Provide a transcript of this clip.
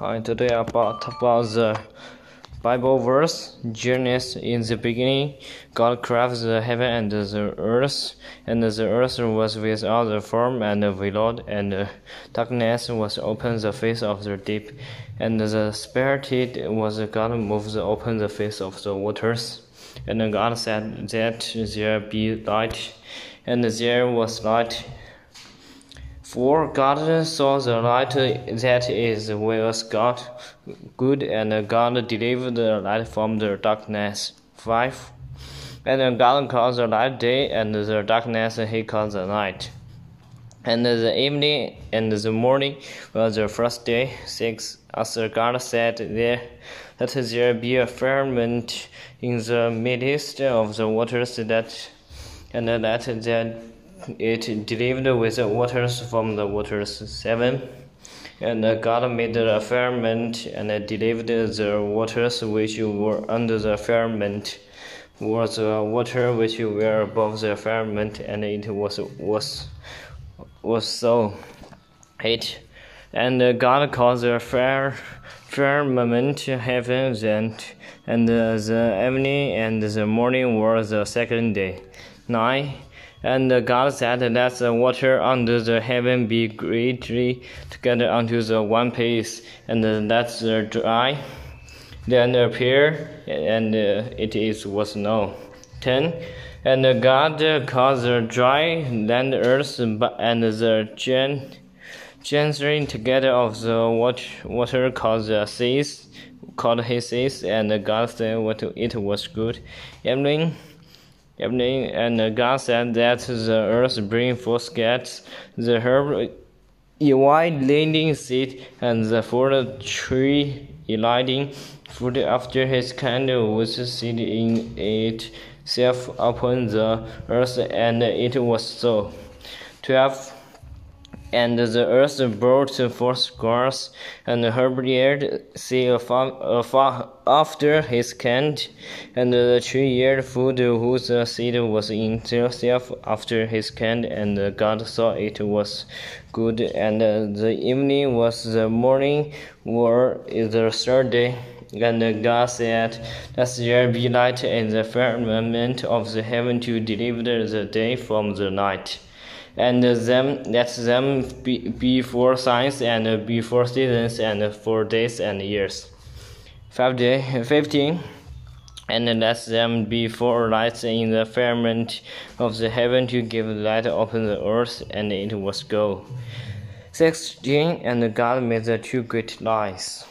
Hi, today about about the Bible verse. Genesis in the beginning, God crafted the heaven and the earth, and the earth was without the form and void, and darkness was upon the face of the deep, and the Spirit was God moved upon the face of the waters. And God said that there be light, and there was light. For God saw the light that is was God good, and God delivered the light from the darkness. 5. And God called the light day, and the darkness he called the night. And the evening and the morning was the first day. 6. As God said there, Let there be a firmament in the midst of the waters, that, and let that it delivered with waters from the waters. 7. And God made the firmament and delivered the waters which were under the firmament was the water which were above the firmament, and it was was was so. 8. And God caused the fair firmament heaven, and, and the evening and the morning were the second day. 9. And God said, Let the water under the heaven be greatly together unto the one place, and let the dry then appear, and uh, it is was known. 10. And God caused the dry land earth and the gen gathering together of the water called the seas, called his seas, and God said what it was good. Evening evening, and uh, God said that the earth bring forth gets the herb wide landing seed, and the fruit tree yielding fruit after his kind was seed in itself upon the earth, and it was so. Twelve. And the earth brought forth grass, and herb seed after his kind, and the tree yield food whose seed was in itself after his kind, and God saw it was good, and the evening was the morning, or the third day. And God said, Let there be light in the firmament of the heaven to deliver the day from the night and them let them be, be for signs and be for seasons and for days and years. Five day, 15 and let them be for lights in the firmament of the heaven to give light upon the earth, and it was go. 16 And God made the two great lights.